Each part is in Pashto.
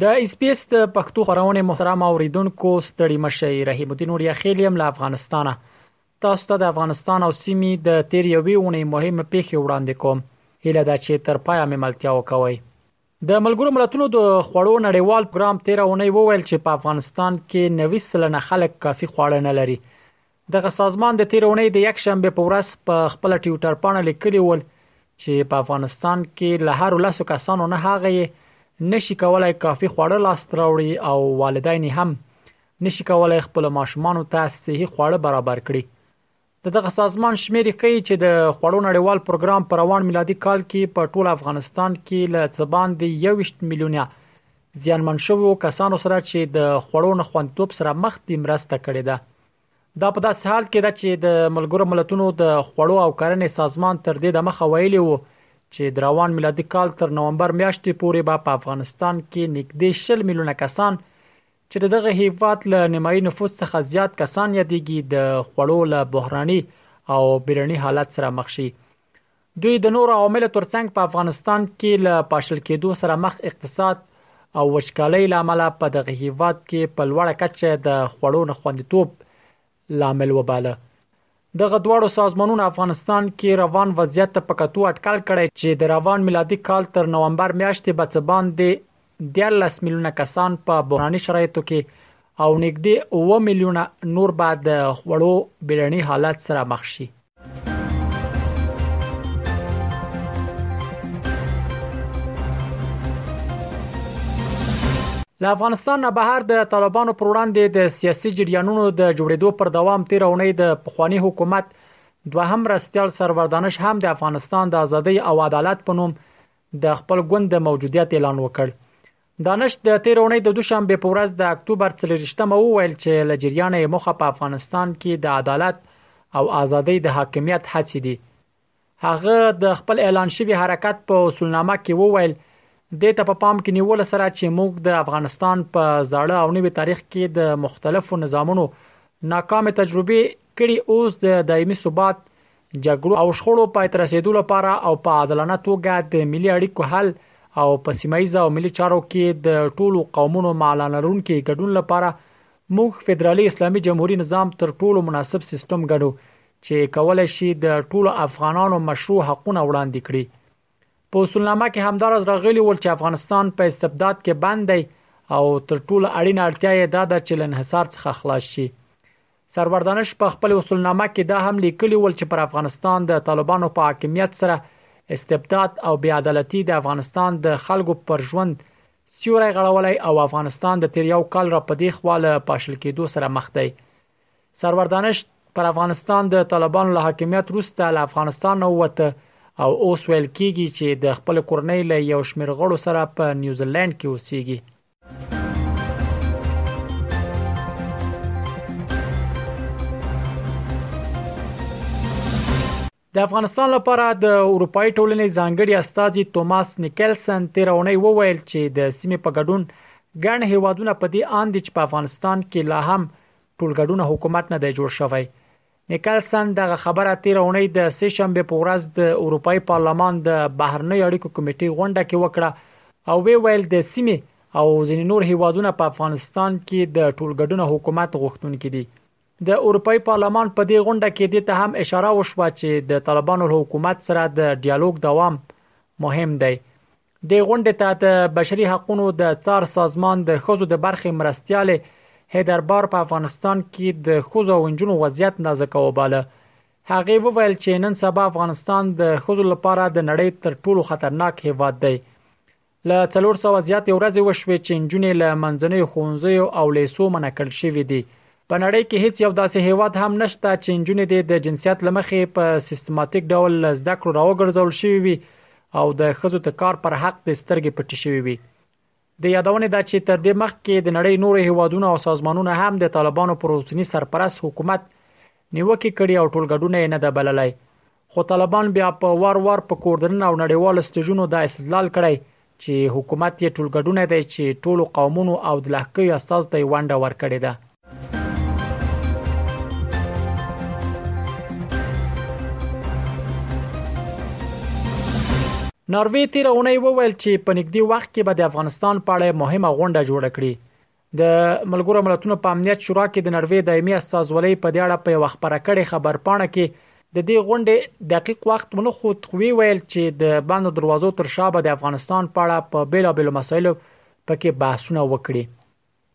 د اس پی اس د پښتو خبرونه محترم اوریدونکو ستړي مشه رحیم الدین اوریا خېلیم له افغانستانه تاسو ته د افغانستان او سیمې د تیر یوې اونۍ مهمه پیښه وړاندې کوم هله دا چې تر پایه مې ملتیا وکوي د ملګرو ملتونو د خوړو نړیوال پروګرام 13 اونۍ وویل چې په افغانستان کې 90 سلنه خلک کافي خواړه نه لري دغه سازمان د تیر اونۍ د یک شنبه په ورځ په خپل ټویټر پاڼه لیکلی ول چې په افغانستان کې له هر لاسو کسانو نه هغه یې نشي کولای کافي خواړه لاس تراوړي او والدین هم نشي کولای خپل ماشومان ته صحي خواړه برابر کړي د دغه سازمان شمیرې کوي چې د خواړو نړیوال پروګرام پر روان میلادي کال کې په ټول افغانستان کې له څه باندې 21 میلیونه زیانمن شوو کسانو سره چې د خواړو نه خوندتوب سره مخ دي مرسته کړې ده دا په داسې حال کې ده چې د ملګرو ملتونو د خوړو او کرنې سازمان تر دې د مخه ویلي وو چې د روان میلادي کال تر نومبر میاشتې پورې به په افغانستان کې نږدې 60 میلیونه کسان چې دغه هیواد له نیمایي نفوس څخه زیات کسان یادېږي د خوړو له بحراني او بیرني حالت سره مخ شي دوی د نورو عواملو ترڅنګ په افغانستان کې له پاشل کېدو سره مخ اقتصاد او وچکالۍ لامل په دغه هیواد کې په لوړه کچه د خوړو نه خوندیتوب لامل وباله دغه دواړو سازمانونو افغانستان کې روان وضعیت ته په کتو اټکل کړی چې د روان میلادي کال تر نومبر میاشتې به څه باندې دیارلس میلیونه کسان په بحراني شرایطو کې او نږدې اووه میلیونه نور به د خوړو بیړني حالت سره مخ شي. له افغانستان نه بهر د طالبانو پر وړاندې د سیاسي جریانونو د جوړېدو پر دوام تیر اونۍ د پخوانی حکومت دوهم رستیال سروردانش هم د افغانستان د ازادۍ او عدالت په نوم د خپل ګوند د موجودیت اعلان وکړ دانش د تیر اونۍ د دوشنبه په ورځ د اکتوبر 23مه وویل چې له جریان یې مخه په افغانستان کې د عدالت او ازادۍ د حاکمیت هڅې دي هغه د خپل اعلان شوی حرکت په اصولنامه کې وویل د ته په پام کې نیول سره چې موږ د افغانستان په زړه او نوي تاریخ کې د مختلفو نظامونو ناکامه تجربه کړي اوس د دایمي ثبات، جګړو او شخړو پای ته رسیدو لپاره او په عادلانه توګه د ملي اړیکو حل او په سیمه ایزه او ملي چارو کې د ټولو قومونو معلانلرونکي ګډون لپاره موږ فدرالي اسلامي جمهوري نظام تر ټولو مناسب سیستم ګڼو چې کولای شي د ټولو افغانانو مشروع حقونه وړاندې کړي. په اصولنامه کې همداراز راغلي ول چې افغانستان په استبداد کې بند دی او تر ټولو اړینه اړتیا یې دا ده چې له انحصار څخه خلاص شي. سرور دانش په خپل اصولنامه کې دا هم لیکلي ول چې پر افغانستان د طالبانو په حاکمیت سره استبداد او بې عدالتي د افغانستان د خلکو پر ژوند سیوری غړولی او افغانستان د تیر یو کال را پدې خوا له پاشل کېدو سره مخ دی سرور دانش پر افغانستان د طالبانو له حاکمیت وروسته له افغانستان ووته او اوس ویل کیږي چې د خپل کورنۍ له یو شمیر غړو سره په نیوزیلند کې اوسېږي د افغانستان لپاره د اروپאי ټولنې ځانګړي استاذي توماس نیکلسن تیرونی وویل چې د سیمې په ګډون ګڼ هیوادونه په دې اند چې په افغانستان کې لا هم ټولګډونه حکومت نه دی جوړ شوی نیکلسن دغه خبره تیر اونۍ د سه شنبه په ورځ د اروپאי پارلمان د بهرنیو اړیکو کمیټې غونډه کې وکړه او وی ویل د سیمه او ځینې نور هیوادونه په افغانستان کې د ټولګډونه حکومت غوښتونکي دي د اروپאי پارلمان په دې غونډه کې د ته هم اشاره وشوه چې د طالبانو له حکومت سره د ډیالوګ دوام مهم دی دې غونډې ته د بشري حقونو د څار سازمان د ښځو د برخې مرستیالې هیدر بار په افغانستان کې د ښځو او نجونو وضعیت نازک وباله هغه وویل چې نن سبا افغانستان د ښځو لپاره د نړۍ تر ټولو خطرناک هیواد دی له 400 زیاتې ورځې وشوې چې نجونې له منځنیو ښوونځیو او لیسو منع کړل شوې دي په نړۍ کې هیڅ یو داسې هیواد هم نشته چې نجونې دې د جنسیت لمخې په سیستماتیک ډول له زده کړو راوګرځول شوې وي او د خزو د کار پر حق د سترګې پټې شوې وي د یادونې دا چې تر دې مخکې د نړۍ نور هیوادونو او سازمانونو هم د طالبانو پر اوسنی سرپرست حکومت نیوکه کړې او ټولګډونه یې نه ده بللای خو طالبان بیا په وار وار په کوردننه او نړیوالو سټیجونو دا استدلال کړی چې حکومت یې ټولګډونی دی چې ټولو قومونو او د لهکیو استازو ته ونډه ورکړې ده. ناروې تیر اونۍ وویل چې په نږدې وخت کې به د افغانستان په اړه مهمه غونډه جوړه کړي. د ملګرو ملتونو په امنیت شورا کې د نروې دایمي استازولۍ په دې اړه په یو خبره کړې خبرپاڼه کې د دې غونډې دقیق وخت ونه خو وی ویل چې د بند دروازو تر شا به د افغانستان په اړه په بیلابل مسایلو پکې بحثونه وکړي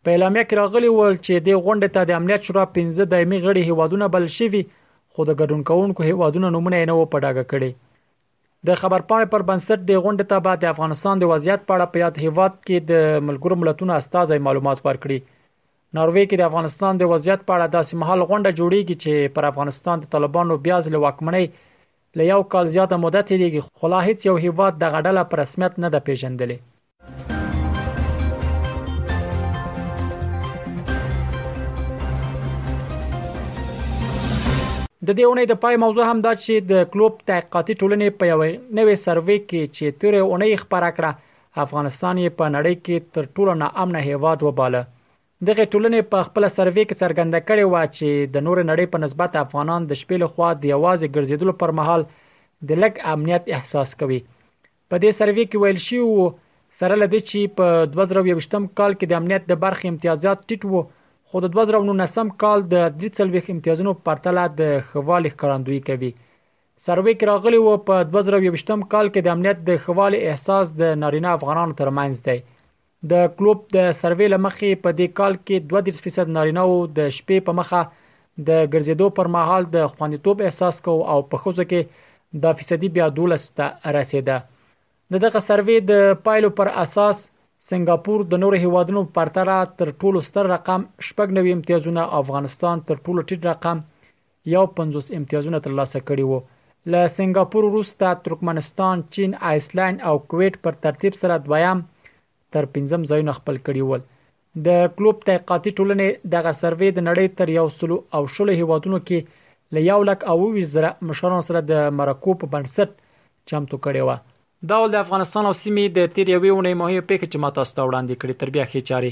په اعلامیه کې راغلی و چې د غونډې ته د امنیت شورا 15 دایمي غړي هیوادونه بل شوي خو د ګډون کوونکو هیوادونو نمونه نه و په ډاګه کړي د خبرپاڼې پر بنسټ د غونډې ته به د افغانستان د وضعیت په اړه په یاد هیواد کې د ملګرو ملتونو استازي معلومات ورکړي ناروې کې د افغانستان د وضعیت په اړه داسې مهال غونډه جوړیږي چې پر افغانستان د طالبانو بیا ځل واکمنۍ له یو کال زیاته موده تیریږي خو لا هیڅ یو هیواد د غډله پر رسمیت نه ده پیژندلې د دې اونۍ د پای موضوع هم دا چې د کلوب تحقیقاتي ټولنې په یوې نوې سروې کې چې تیر اونۍ خبره کړه افغانستان یې په نړۍ کې تر ټولو ناامن هیواد وباله دغه ټولنې په خپل سروې کې څرګنده کړې و چې د نور نړۍ په نسبت افغانان د شپې له خوا د یوازې ګرځیدلو پر مهال د لګ امنیت احساس کوي په دې سروې کې ویل شوي وو، سره له دې چې په دوه زره او یوویشتم کال کې د امنیت د برخې امتیازات ټیټ وو، خو د دوه زره او نولسم کال د درې څلوېښت امتیازونو په پرتله د ښه والي ښکارندويي کوي. سروې کې راغلي وو، په دوه زره او یوویشتم کال کې د امنیت د ښه والي احساس د نارینه افغانانو ترمنځ دی. د کلوب د سروې له مخې په دې کال کې 32% نارینه وو د شپې په مخه د ګرځېدو پر مهال د خوندیتوب احساس کو او په ښځو کې دا فیصدي بیا 12 ته رسیده د دغه سروې د پایلو پر اساس سنگاپور د نورو هیوادونو په پرتله تر ټولو ستر رقم شپږ نوي امتیازونه افغانستان تر ټولو ټیټ رقم یو پنځوس امتیازونه ترلاسه کړي وو. له سنګاپور وروسته ترکمنستان، چین، آیسلنډ او کویټ پر ترتیب سره دویم تر پنځم ځایونه خپل کړي ول. د کلوب تحقیقاتي ټولنې دغه سروې د نړۍ تر یو سلو او شلو هېوادونو کې له یو لک او اوویشت زره مشرانو سره د مرکو په بنسټ چمتو کړې وه. دا ول د افغانستان او سیمې د تېرې یوې اونۍ مهمې پېښې چې ما تاسو ته وړاندې کړې. تر بیا ښې چارې.